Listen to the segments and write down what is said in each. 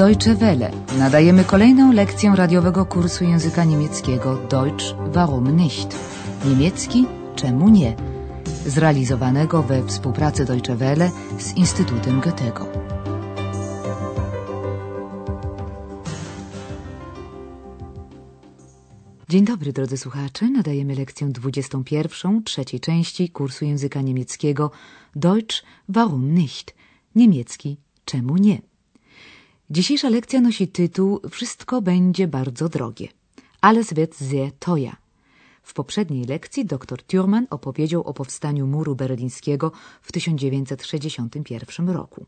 Deutsche Welle. Nadajemy kolejną lekcję radiowego kursu języka niemieckiego Deutsch warum nicht? Niemiecki czemu nie? Zrealizowanego we współpracy Deutsche Welle z Instytutem Goethego. Dzień dobry drodzy słuchacze. Nadajemy lekcję 21 trzeciej części kursu języka niemieckiego Deutsch warum nicht? Niemiecki czemu nie? Dzisiejsza lekcja nosi tytuł Wszystko będzie bardzo drogie. Alles wird sehr teuer. W poprzedniej lekcji dr Thurman opowiedział o powstaniu muru berlińskiego w 1961 roku.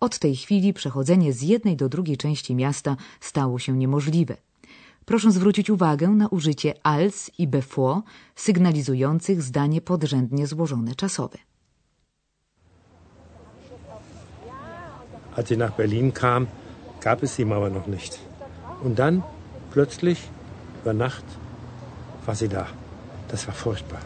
Od tej chwili przechodzenie z jednej do drugiej części miasta stało się niemożliwe. Proszę zwrócić uwagę na użycie als i bevor sygnalizujących zdanie podrzędnie złożone czasowe. Als ich nach Berlin kam, gab es die Mauer noch nicht. Und dann, plötzlich, über Nacht, war sie da. Das war furchtbar.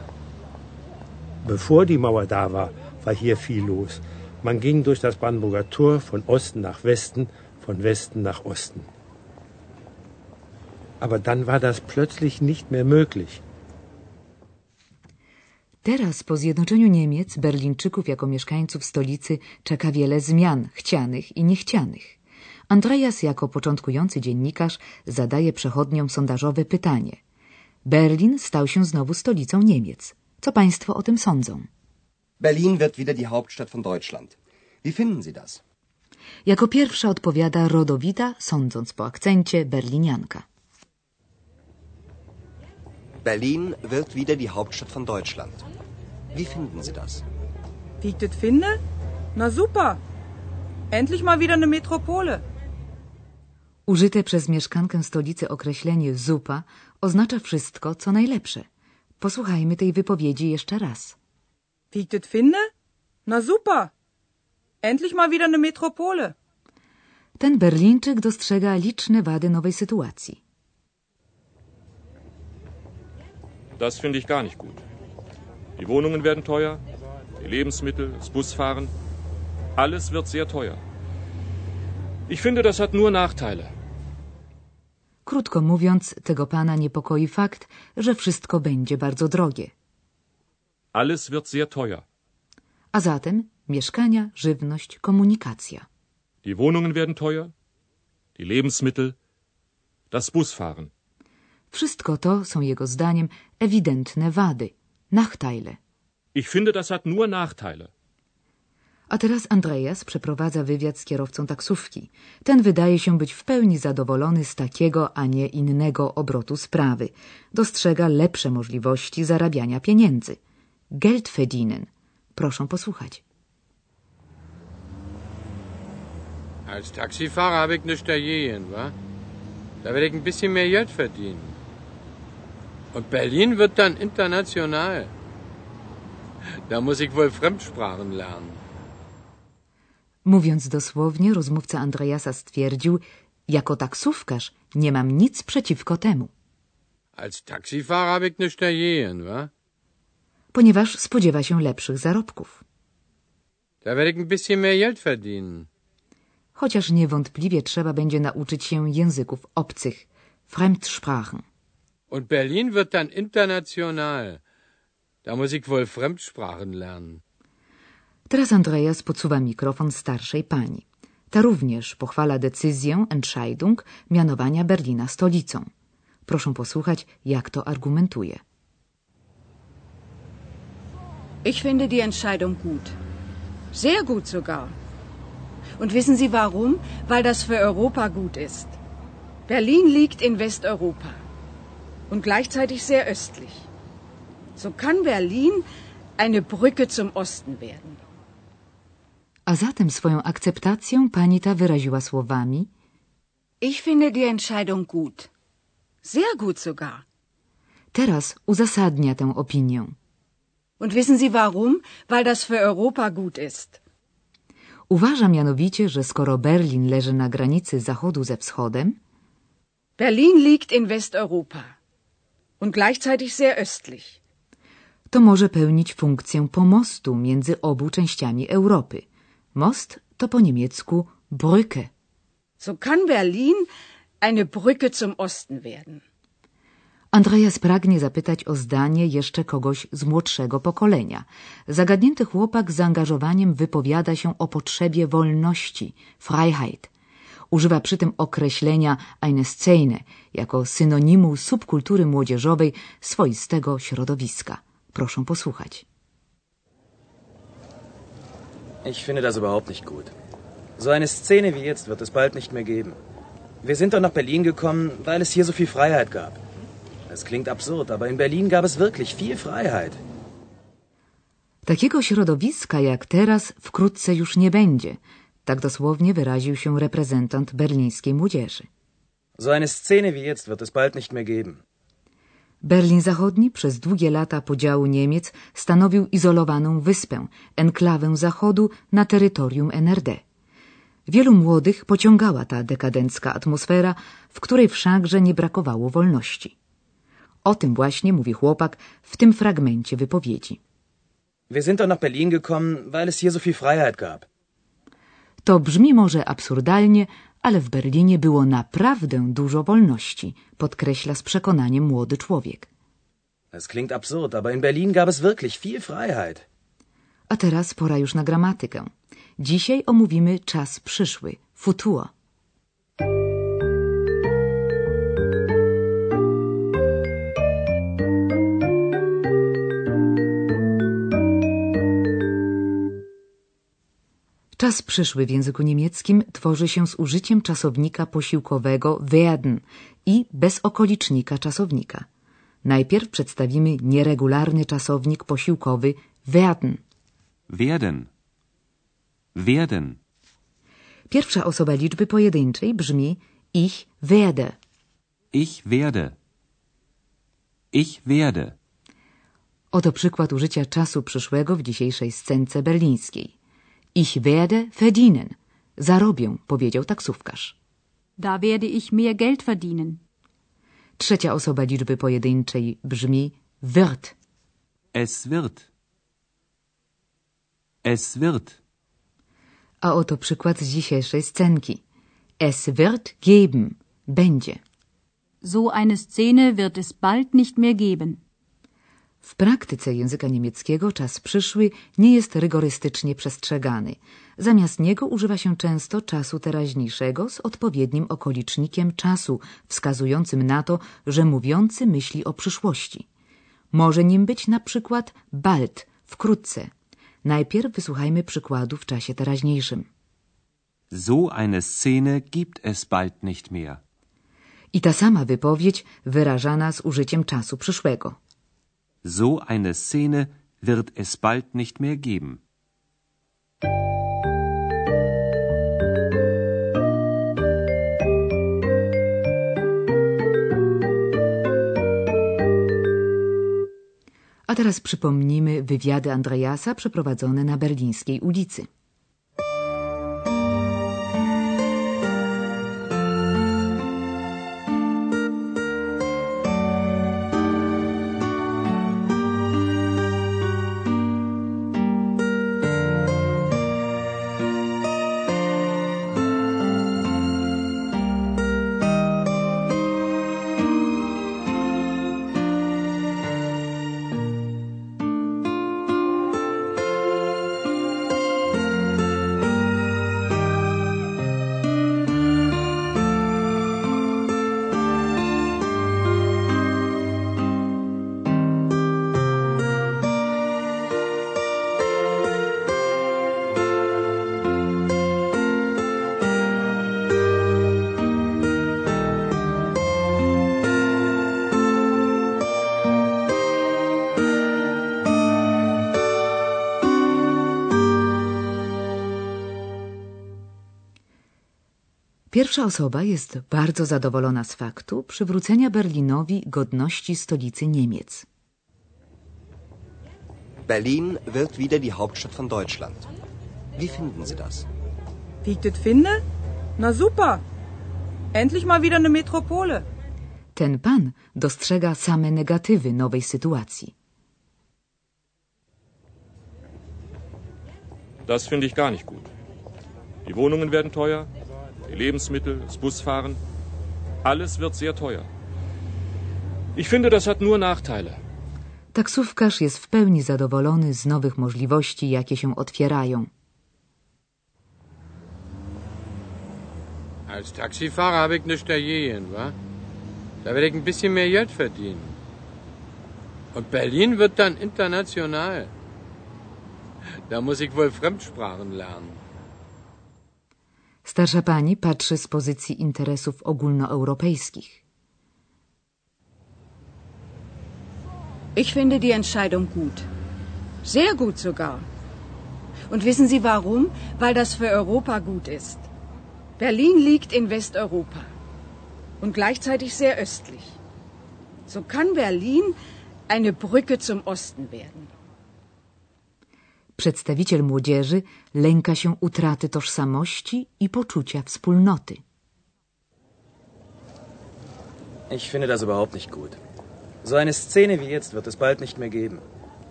Bevor die Mauer da war, war hier viel los. Man ging durch das Brandenburger Tor von Osten nach Westen, von Westen nach Osten. Aber dann war das plötzlich nicht mehr möglich. Teraz po zjednoczeniu Niemiec Berlińczyków jako mieszkańców stolicy czeka wiele zmian chcianych i niechcianych. Andreas jako początkujący dziennikarz zadaje przechodniom sondażowe pytanie. Berlin stał się znowu stolicą Niemiec. Co państwo o tym sądzą? Berlin wird wieder die Hauptstadt von Deutschland. Wie finden Sie das? Jako pierwsza odpowiada rodowita, sądząc po akcencie, berlinianka. Berlin wird wieder die Hauptstadt von Deutschland. Wie finden Sie das? Wie ich das finde? Na super. Endlich mal wieder eine Metropole. Użyte przez mieszkankę stolicy określenie zupa oznacza wszystko, co najlepsze. Posłuchajmy tej wypowiedzi jeszcze raz. Wie ich das finde? Na super. Endlich mal wieder eine Metropole. Ten Berlińczyk dostrzega liczne wady nowej sytuacji. Das finde ich gar nicht gut. Die Wohnungen werden teuer, die Lebensmittel, das Busfahren. Alles wird sehr teuer. Ich finde, das hat nur Nachteile. Krótko mówiąc, tego pana niepokoi fakt, że wszystko będzie bardzo drogie. Alles wird sehr teuer. A zatem mieszkania, żywność, komunikacja. Die Wohnungen werden teuer, die Lebensmittel, das Busfahren. Wszystko to są jego zdaniem ewidentne wady, Nachteile. Ich finde, das hat nur Nachteile. A teraz Andreas przeprowadza wywiad z kierowcą taksówki. Ten wydaje się być w pełni zadowolony z takiego, a nie innego obrotu sprawy. Dostrzega lepsze możliwości zarabiania pieniędzy. Geld verdienen. Proszę posłuchać. Als Taxifahrer habe ich nichts dagegen, wa? Da werde ich ein bisschen mehr Geld verdienen. Und Berlin wird dann international. Da muss ich wohl Fremdsprachen lernen. Mówiąc dosłownie, rozmówca Andreasa stwierdził, jako taksówkarz nie mam nic przeciwko temu, Als Taxifahrer habe ich nichts dagegen, wa? ponieważ spodziewa się lepszych zarobków. Da werde ich ein bisschen mehr Geld verdienen. Chociaż niewątpliwie trzeba będzie nauczyć się języków obcych, Fremdsprachen. Und Berlin wird dann international. Da muss ich wohl Fremdsprachen lernen. Teraz Andreas podsuwa mikrofon starszej pani. Ta również pochwala decyzję, Entscheidung, mianowania Berlina stolicą. Proszę posłuchać, jak to argumentuje. Ich finde die Entscheidung gut. Sehr gut sogar. Und wissen Sie warum? Weil das für Europa gut ist. Berlin liegt in Westeuropa und gleichzeitig sehr östlich. So kann Berlin eine Brücke zum Osten werden. A zatem swoją akceptację pani ta wyraziła słowami Ich finde die Entscheidung gut. Sehr gut sogar. Teraz uzasadnia tę opinię. Und wissen Sie warum? Weil das für Europa gut ist. Uważa mianowicie, że skoro Berlin leży na granicy zachodu ze wschodem, Berlin liegt in Westeuropa und gleichzeitig sehr östlich. to może pełnić funkcję pomostu między obu częściami Europy. Most to po niemiecku Brücke. So kann Berlin eine Brücke zum Osten werden. Andreas pragnie zapytać o zdanie jeszcze kogoś z młodszego pokolenia. Zagadnięty chłopak z zaangażowaniem wypowiada się o potrzebie wolności, Freiheit. Używa przy tym określenia eine Szene jako synonimu subkultury młodzieżowej swoistego środowiska. Proszę posłuchać. Ich finde das überhaupt nicht gut. So eine Szene wie jetzt wird es bald nicht mehr geben. Wir sind doch nach Berlin gekommen, weil es hier so viel Freiheit gab. Es klingt absurd, aber in Berlin gab es wirklich viel Freiheit. Takiego środowiska jak teraz wkrótce już nie będzie. Tak dosłownie wyraził się reprezentant berlińskiej młodzieży. So eine Szene wie jetzt wird es bald nicht mehr geben. Berlin Zachodni przez długie lata podziału Niemiec stanowił izolowaną wyspę, enklawę Zachodu na terytorium NRD. Wielu młodych pociągała ta dekadencka atmosfera, w której wszakże nie brakowało wolności. O tym właśnie mówi chłopak w tym fragmencie wypowiedzi. Wir sind doch nach Berlin gekommen, weil es hier so viel Freiheit gab. To brzmi może absurdalnie, ale w Berlinie było naprawdę dużo wolności, podkreśla z przekonaniem młody człowiek. Es klingt absurd, aber in Berlin gab es wirklich viel Freiheit. A teraz pora już na gramatykę. Dzisiaj omówimy czas przyszły, futur. Czas przyszły w języku niemieckim tworzy się z użyciem czasownika posiłkowego werden i bezokolicznika czasownika. Najpierw przedstawimy nieregularny czasownik posiłkowy werden. Werden. Werden. Pierwsza osoba liczby pojedynczej brzmi ich werde. Ich werde. Ich werde. Oto przykład użycia czasu przyszłego w dzisiejszej scence berlińskiej. Ich werde verdienen. Zarobię, powiedział taksówkarz. Da werde ich mehr Geld verdienen. Trzecia osoba liczby pojedynczej brzmi wird. Es wird. Es wird. A oto przykład z dzisiejszej scenki. Es wird geben. Będzie. So eine Szene wird es bald nicht mehr geben. W praktyce języka niemieckiego czas przyszły nie jest rygorystycznie przestrzegany. Zamiast niego używa się często czasu teraźniejszego z odpowiednim okolicznikiem czasu, wskazującym na to, że mówiący myśli o przyszłości. Może nim być na przykład bald, wkrótce. Najpierw wysłuchajmy przykładu w czasie teraźniejszym. So eine Szene gibt es bald nicht mehr. I ta sama wypowiedź wyrażana z użyciem czasu przyszłego. So eine Szene wird es bald nicht mehr geben. A teraz przypomnimy wywiady Andreasa przeprowadzone na berlińskiej ulicy. Pierwsza osoba jest bardzo zadowolona z faktu przywrócenia Berlinowi godności stolicy Niemiec. Berlin wird wieder die Hauptstadt von Deutschland. Wie finden Sie das? Wie ich das finde? Na super. Endlich mal wieder eine Metropole. Ten pan dostrzega same negatywy nowej sytuacji. Das finde ich gar nicht gut. Die Wohnungen werden teuer, die Lebensmittel, das Busfahren. Alles wird sehr teuer. Ich finde, das hat nur Nachteile. Taksówkarz jest w pełni zadowolony z nowych możliwości, jakie się otwierają. Als Taxifahrer habe ich nichts dagegen, wa? Da werde ich ein bisschen mehr Geld verdienen. Und Berlin wird dann international. Da muss ich wohl Fremdsprachen lernen. Starsza pani patrzy z pozycji interesów ogólnoeuropejskich. Ich finde die Entscheidung gut. Sehr gut sogar. Und wissen Sie warum? Weil das für Europa gut ist. Berlin liegt in Westeuropa und gleichzeitig sehr östlich. So kann Berlin eine Brücke zum Osten werden. Przedstawiciel młodzieży lęka się utraty tożsamości i poczucia wspólnoty. Ich finde das überhaupt nicht gut. So eine Szene wie jetzt wird es bald nicht mehr geben.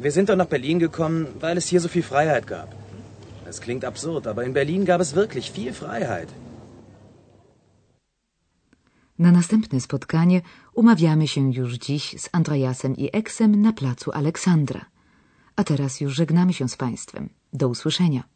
Wir sind doch nach Berlin gekommen, weil es hier so viel Freiheit gab. Es klingt absurd, aber in Berlin gab es wirklich viel Freiheit. Na następne spotkanie umawiamy się już dziś z Andreasem i Eksem na placu Aleksandra. A teraz już żegnamy się z Państwem. Do usłyszenia.